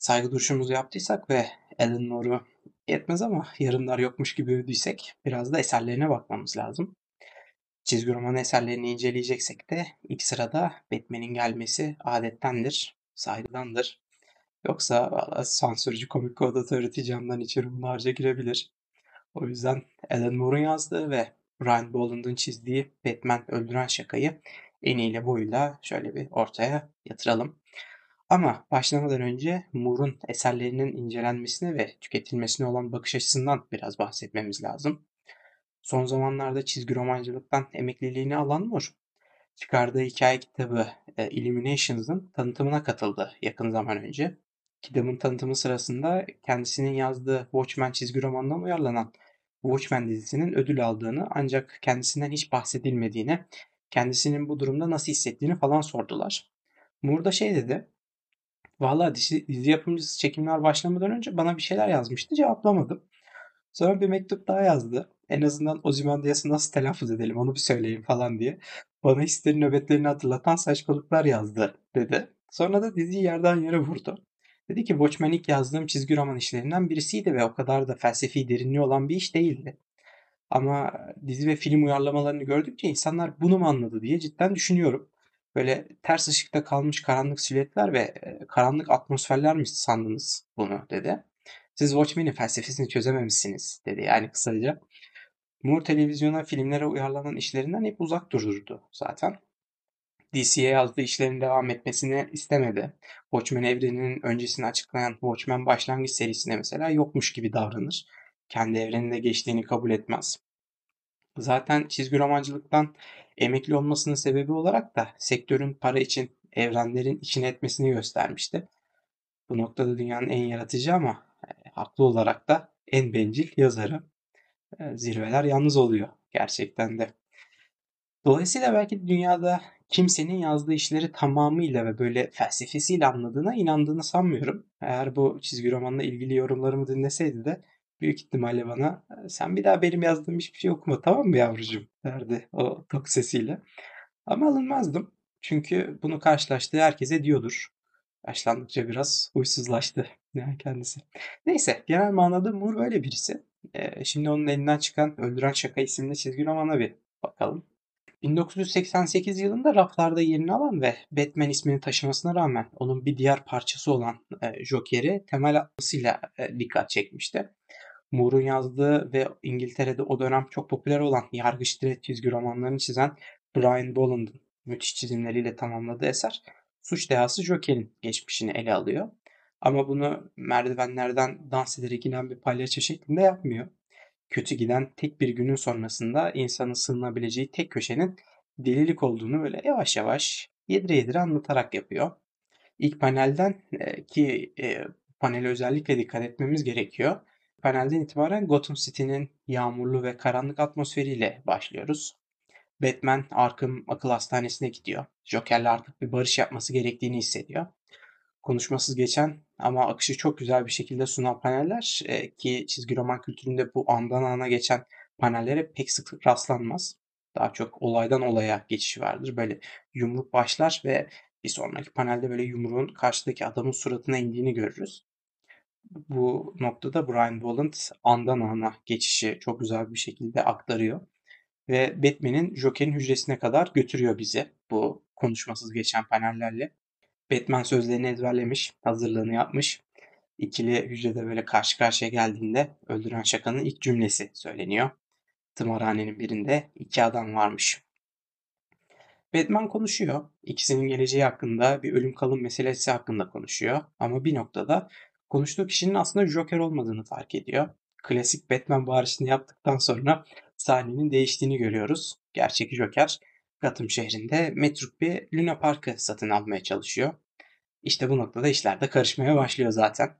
saygı duruşumuzu yaptıysak ve Alan Moore'u yetmez ama yarınlar yokmuş gibi övdüysek biraz da eserlerine bakmamız lazım. Çizgi roman eserlerini inceleyeceksek de ilk sırada Batman'in gelmesi adettendir, saygıdandır. Yoksa valla sansürcü komik kod camdan içeri bunlarca girebilir. O yüzden Alan Moore'un yazdığı ve Brian Boland'ın çizdiği Batman öldüren şakayı eniyle boyuyla şöyle bir ortaya yatıralım. Ama başlamadan önce Moore'un eserlerinin incelenmesine ve tüketilmesine olan bakış açısından biraz bahsetmemiz lazım. Son zamanlarda çizgi romancılıktan emekliliğini alan Moore, çıkardığı hikaye kitabı e, Illuminations'ın tanıtımına katıldı yakın zaman önce. Kitabın tanıtımı sırasında kendisinin yazdığı Watchmen çizgi romanından uyarlanan Watchmen dizisinin ödül aldığını ancak kendisinden hiç bahsedilmediğini, kendisinin bu durumda nasıl hissettiğini falan sordular. Moore da şey dedi, Valla dizi, dizi yapımcısı çekimler başlamadan önce bana bir şeyler yazmıştı cevaplamadım. Sonra bir mektup daha yazdı. En azından Ozymandias'ı nasıl telaffuz edelim onu bir söyleyin falan diye. Bana hislerin nöbetlerini hatırlatan saçmalıklar yazdı dedi. Sonra da diziyi yerden yere vurdu. Dedi ki Watchmen ilk yazdığım çizgi roman işlerinden birisiydi ve o kadar da felsefi derinliği olan bir iş değildi. Ama dizi ve film uyarlamalarını gördükçe insanlar bunu mu anladı diye cidden düşünüyorum. Böyle ters ışıkta kalmış karanlık silüetler ve karanlık atmosferler mi sandınız bunu dedi. Siz Watchmen'in felsefesini çözememişsiniz dedi yani kısaca. Moore televizyona filmlere uyarlanan işlerinden hep uzak dururdu zaten. DC'ye yazdığı işlerin devam etmesini istemedi. Watchmen evreninin öncesini açıklayan Watchmen başlangıç serisinde mesela yokmuş gibi davranır. Kendi evreninde geçtiğini kabul etmez. Zaten çizgi romancılıktan emekli olmasının sebebi olarak da sektörün para için evrenlerin içine etmesini göstermişti. Bu noktada dünyanın en yaratıcı ama e, haklı olarak da en bencil yazarı. E, zirveler yalnız oluyor gerçekten de. Dolayısıyla belki dünyada kimsenin yazdığı işleri tamamıyla ve böyle felsefesiyle anladığına inandığını sanmıyorum. Eğer bu çizgi romanla ilgili yorumlarımı dinleseydi de büyük ihtimalle bana sen bir daha benim yazdığım hiçbir şey okuma tamam mı yavrucuğum derdi o tok sesiyle. Ama alınmazdım. Çünkü bunu karşılaştığı herkese diyordur. Yaşlandıkça biraz huysuzlaştı yani kendisi. Neyse genel manada Moore öyle birisi. Ee, şimdi onun elinden çıkan Öldüren Şaka isimli çizgi romana bir bakalım. 1988 yılında raflarda yerini alan ve Batman ismini taşımasına rağmen onun bir diğer parçası olan e, Joker'i temel atmasıyla e, dikkat çekmişti. Moore'un yazdığı ve İngiltere'de o dönem çok popüler olan Yargıç Dredd çizgi romanlarını çizen Brian Boland'ın müthiş çizimleriyle tamamladığı eser suç dehası Joker'in geçmişini ele alıyor. Ama bunu merdivenlerden dans ederek inen bir palyaço şeklinde yapmıyor. Kötü giden tek bir günün sonrasında insanın sığınabileceği tek köşenin delilik olduğunu böyle yavaş yavaş yedire yedire anlatarak yapıyor. İlk panelden e, ki e, panele özellikle dikkat etmemiz gerekiyor. Panelden itibaren Gotham City'nin yağmurlu ve karanlık atmosferiyle başlıyoruz. Batman Arkham akıl hastanesine gidiyor. Joker'le artık bir barış yapması gerektiğini hissediyor. Konuşmasız geçen ama akışı çok güzel bir şekilde sunan paneller e, ki çizgi roman kültüründe bu andan ana geçen panellere pek sık rastlanmaz. Daha çok olaydan olaya geçiş vardır. Böyle yumruk başlar ve bir sonraki panelde böyle yumruğun karşıdaki adamın suratına indiğini görürüz. Bu noktada Brian Boland andan ana geçişi çok güzel bir şekilde aktarıyor. Ve Batman'in Joker'in hücresine kadar götürüyor bizi bu konuşmasız geçen panellerle. Batman sözlerini ezberlemiş, hazırlığını yapmış. İkili hücrede böyle karşı karşıya geldiğinde öldüren şakanın ilk cümlesi söyleniyor. Tımarhanenin birinde iki adam varmış. Batman konuşuyor. İkisinin geleceği hakkında bir ölüm kalım meselesi hakkında konuşuyor. Ama bir noktada konuştuğu kişinin aslında Joker olmadığını fark ediyor. Klasik Batman bağırışını yaptıktan sonra sahnenin değiştiğini görüyoruz. Gerçek Joker Gotham şehrinde metruk bir Luna Park'ı satın almaya çalışıyor. İşte bu noktada işler de karışmaya başlıyor zaten.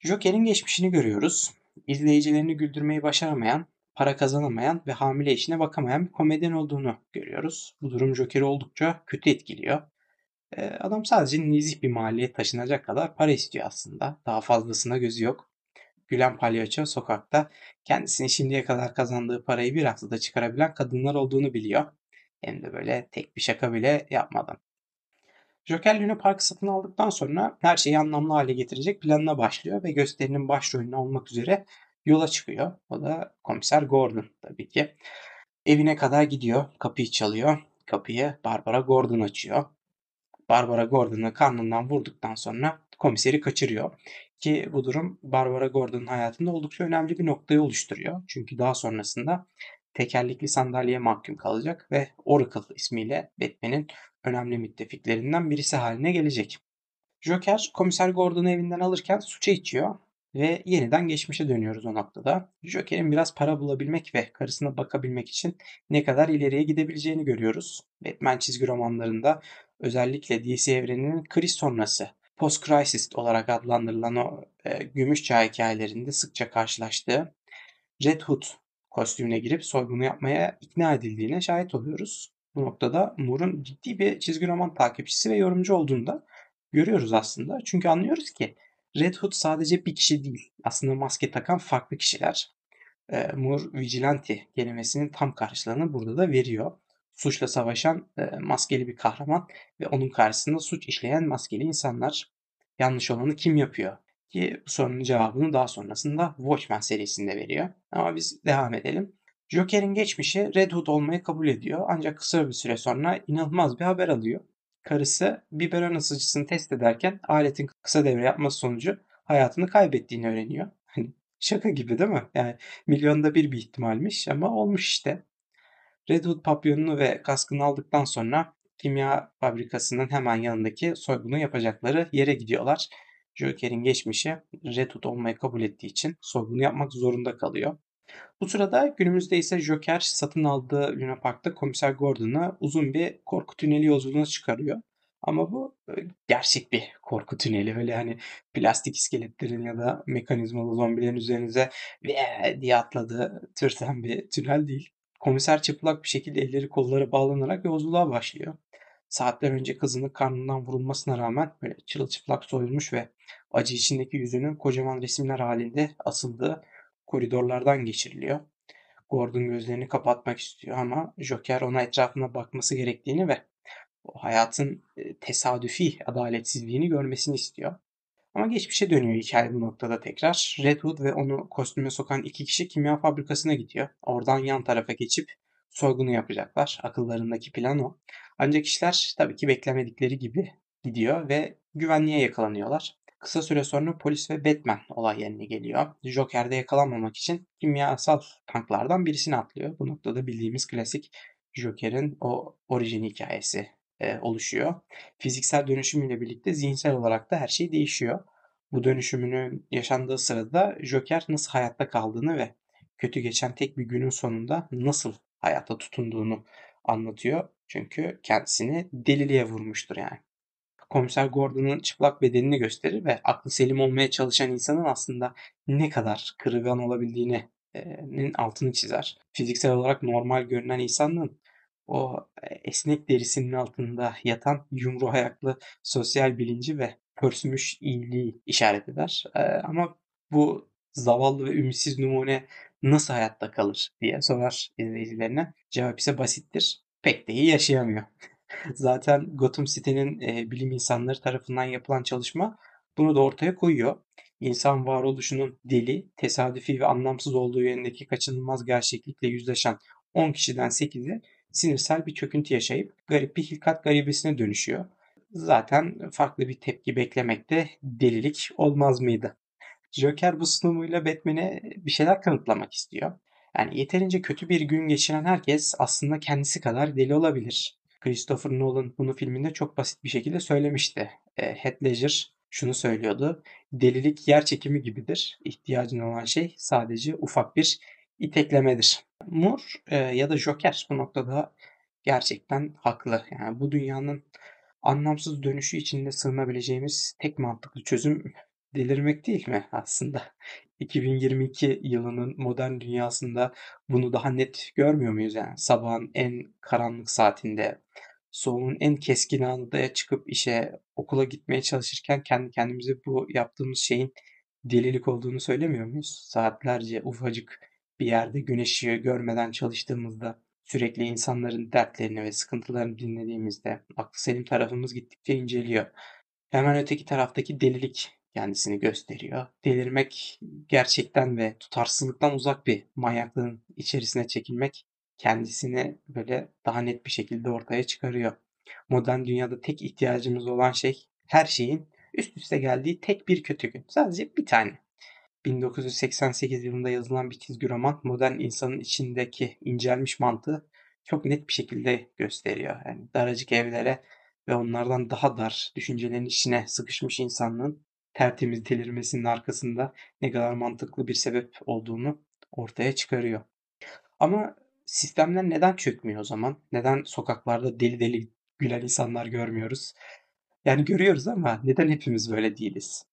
Joker'in geçmişini görüyoruz. İzleyicilerini güldürmeyi başaramayan, para kazanamayan ve hamile işine bakamayan bir komedyen olduğunu görüyoruz. Bu durum Joker'i oldukça kötü etkiliyor. Adam sadece nizih bir mahalleye taşınacak kadar para istiyor aslında. Daha fazlasına gözü yok. Gülen palyaço sokakta kendisini şimdiye kadar kazandığı parayı bir haftada çıkarabilen kadınlar olduğunu biliyor. Hem de böyle tek bir şaka bile yapmadan. Joker Luna Park'ı satın aldıktan sonra her şeyi anlamlı hale getirecek planına başlıyor ve gösterinin başrolünü almak üzere yola çıkıyor. O da komiser Gordon tabii ki. Evine kadar gidiyor, kapıyı çalıyor. Kapıyı Barbara Gordon açıyor. Barbara Gordon'ı karnından vurduktan sonra komiseri kaçırıyor. Ki bu durum Barbara Gordon'ın hayatında oldukça önemli bir noktayı oluşturuyor. Çünkü daha sonrasında tekerlekli sandalyeye mahkum kalacak ve Oracle ismiyle Batman'in önemli müttefiklerinden birisi haline gelecek. Joker komiser Gordon'u evinden alırken suça içiyor ve yeniden geçmişe dönüyoruz o noktada. Joker'in biraz para bulabilmek ve karısına bakabilmek için ne kadar ileriye gidebileceğini görüyoruz. Batman çizgi romanlarında özellikle DC evreninin kriz sonrası post-crisis olarak adlandırılan o e, gümüş çağ hikayelerinde sıkça karşılaştığı Red Hood kostümüne girip soygunu yapmaya ikna edildiğine şahit oluyoruz. Bu noktada Moore'un ciddi bir çizgi roman takipçisi ve yorumcu olduğunu da görüyoruz aslında. Çünkü anlıyoruz ki Red Hood sadece bir kişi değil. Aslında maske takan farklı kişiler. E, Moore Vigilante kelimesinin tam karşılığını burada da veriyor. Suçla savaşan e, maskeli bir kahraman ve onun karşısında suç işleyen maskeli insanlar. Yanlış olanı kim yapıyor? Ki bu sorunun cevabını daha sonrasında Watchmen serisinde veriyor. Ama biz devam edelim. Joker'in geçmişi Red Hood olmayı kabul ediyor ancak kısa bir süre sonra inanılmaz bir haber alıyor. Karısı biberon ısıtıcısını test ederken aletin kısa devre yapması sonucu hayatını kaybettiğini öğreniyor. Hani şaka gibi değil mi? Yani milyonda bir bir ihtimalmiş ama olmuş işte. Red Hood papyonunu ve kaskını aldıktan sonra kimya fabrikasının hemen yanındaki soygunu yapacakları yere gidiyorlar. Joker'in geçmişi Red Hood olmayı kabul ettiği için soygunu yapmak zorunda kalıyor. Bu sırada günümüzde ise Joker satın aldığı Luna Park'ta komiser Gordon'a uzun bir korku tüneli yolculuğuna çıkarıyor. Ama bu e, gerçek bir korku tüneli. Öyle hani plastik iskeletlerin ya da mekanizmalı zombilerin üzerinize ve diye atladığı türden bir tünel değil. Komiser çıplak bir şekilde elleri kolları bağlanarak yolculuğa başlıyor. Saatler önce kızının karnından vurulmasına rağmen böyle çırılçıplak soyulmuş ve acı içindeki yüzünün kocaman resimler halinde asıldığı koridorlardan geçiriliyor. Gordon gözlerini kapatmak istiyor ama Joker ona etrafına bakması gerektiğini ve o hayatın e, tesadüfi adaletsizliğini görmesini istiyor. Ama geçmişe dönüyor hikaye bu noktada tekrar. Red Hood ve onu kostüme sokan iki kişi kimya fabrikasına gidiyor. Oradan yan tarafa geçip soygunu yapacaklar. Akıllarındaki plan o. Ancak işler tabii ki beklemedikleri gibi gidiyor ve güvenliğe yakalanıyorlar. Kısa süre sonra polis ve Batman olay yerine geliyor. Joker'de yakalanmamak için kimyasal tanklardan birisini atlıyor. Bu noktada bildiğimiz klasik Joker'in o orijin hikayesi oluşuyor. Fiziksel dönüşümüyle birlikte zihinsel olarak da her şey değişiyor. Bu dönüşümünün yaşandığı sırada Joker nasıl hayatta kaldığını ve kötü geçen tek bir günün sonunda nasıl hayata tutunduğunu anlatıyor. Çünkü kendisini deliliğe vurmuştur yani komiser Gordon'un çıplak bedenini gösterir ve aklı selim olmaya çalışan insanın aslında ne kadar kırılgan olabildiğinin altını çizer. Fiziksel olarak normal görünen insanın o esnek derisinin altında yatan yumru ayaklı sosyal bilinci ve pörsümüş iyiliği işaret eder. Ama bu zavallı ve ümitsiz numune nasıl hayatta kalır diye sorar izleyicilerine. Cevap ise basittir. Pek de iyi yaşayamıyor. Zaten Gotham City'nin e, bilim insanları tarafından yapılan çalışma bunu da ortaya koyuyor. İnsan varoluşunun deli, tesadüfi ve anlamsız olduğu yönündeki kaçınılmaz gerçeklikle yüzleşen 10 kişiden 8'i sinirsel bir çöküntü yaşayıp garip bir hilkat garibesine dönüşüyor. Zaten farklı bir tepki beklemekte delilik olmaz mıydı? Joker bu sunumuyla Batman'e bir şeyler kanıtlamak istiyor. Yani yeterince kötü bir gün geçiren herkes aslında kendisi kadar deli olabilir. Christopher Nolan bunu filminde çok basit bir şekilde söylemişti. E, Heath Ledger şunu söylüyordu. Delilik yer çekimi gibidir. İhtiyacın olan şey sadece ufak bir iteklemedir. Moore e, ya da Joker bu noktada gerçekten haklı. Yani bu dünyanın anlamsız dönüşü içinde sığınabileceğimiz tek mantıklı çözüm delirmek değil mi aslında? 2022 yılının modern dünyasında bunu daha net görmüyor muyuz yani? Sabahın en karanlık saatinde, soğuğun en keskin anında çıkıp işe, okula gitmeye çalışırken kendi kendimize bu yaptığımız şeyin delilik olduğunu söylemiyor muyuz? Saatlerce ufacık bir yerde güneş ışığı görmeden çalıştığımızda, Sürekli insanların dertlerini ve sıkıntılarını dinlediğimizde aklı selim tarafımız gittikçe inceliyor. Hemen öteki taraftaki delilik kendisini gösteriyor. Delirmek gerçekten ve tutarsızlıktan uzak bir manyaklığın içerisine çekilmek kendisini böyle daha net bir şekilde ortaya çıkarıyor. Modern dünyada tek ihtiyacımız olan şey her şeyin üst üste geldiği tek bir kötü gün. Sadece bir tane. 1988 yılında yazılan bir çizgi roman modern insanın içindeki incelmiş mantığı çok net bir şekilde gösteriyor. Yani daracık evlere ve onlardan daha dar düşüncelerin içine sıkışmış insanlığın tertemiz delirmesinin arkasında ne kadar mantıklı bir sebep olduğunu ortaya çıkarıyor. Ama sistemler neden çökmüyor o zaman? Neden sokaklarda deli deli gülen insanlar görmüyoruz? Yani görüyoruz ama neden hepimiz böyle değiliz?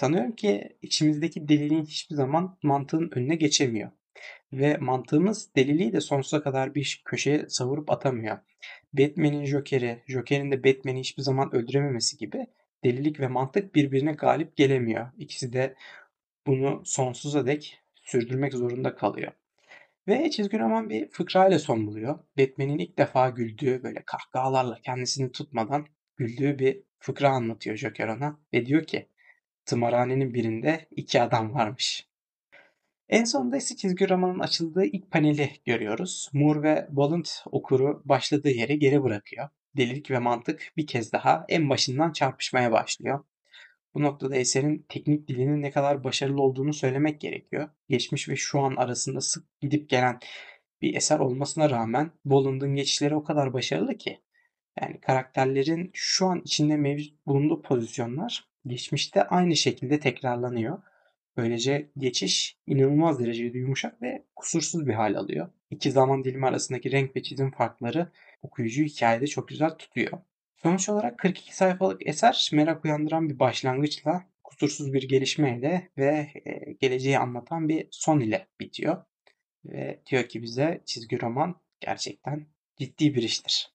Sanıyorum ki içimizdeki deliliğin hiçbir zaman mantığın önüne geçemiyor. Ve mantığımız deliliği de sonsuza kadar bir köşeye savurup atamıyor. Batman'in Joker'i, Joker'in de Batman'i hiçbir zaman öldürememesi gibi delilik ve mantık birbirine galip gelemiyor. İkisi de bunu sonsuza dek sürdürmek zorunda kalıyor. Ve çizgi roman bir fıkra ile son buluyor. Batman'in ilk defa güldüğü böyle kahkahalarla kendisini tutmadan güldüğü bir fıkra anlatıyor Joker ona ve diyor ki tımarhanenin birinde iki adam varmış. En sonunda ise çizgi romanın açıldığı ilk paneli görüyoruz. Moore ve Bolland okuru başladığı yere geri bırakıyor. Delilik ve mantık bir kez daha en başından çarpışmaya başlıyor. Bu noktada eserin teknik dilinin ne kadar başarılı olduğunu söylemek gerekiyor. Geçmiş ve şu an arasında sık gidip gelen bir eser olmasına rağmen Bolland'ın geçişleri o kadar başarılı ki. Yani karakterlerin şu an içinde mevcut bulunduğu pozisyonlar geçmişte aynı şekilde tekrarlanıyor. Böylece geçiş inanılmaz derecede yumuşak ve kusursuz bir hal alıyor. İki zaman dilimi arasındaki renk ve çizim farkları okuyucuyu hikayede çok güzel tutuyor. Sonuç olarak 42 sayfalık eser merak uyandıran bir başlangıçla, kusursuz bir gelişmeyle ve e, geleceği anlatan bir son ile bitiyor. Ve diyor ki bize çizgi roman gerçekten ciddi bir iştir.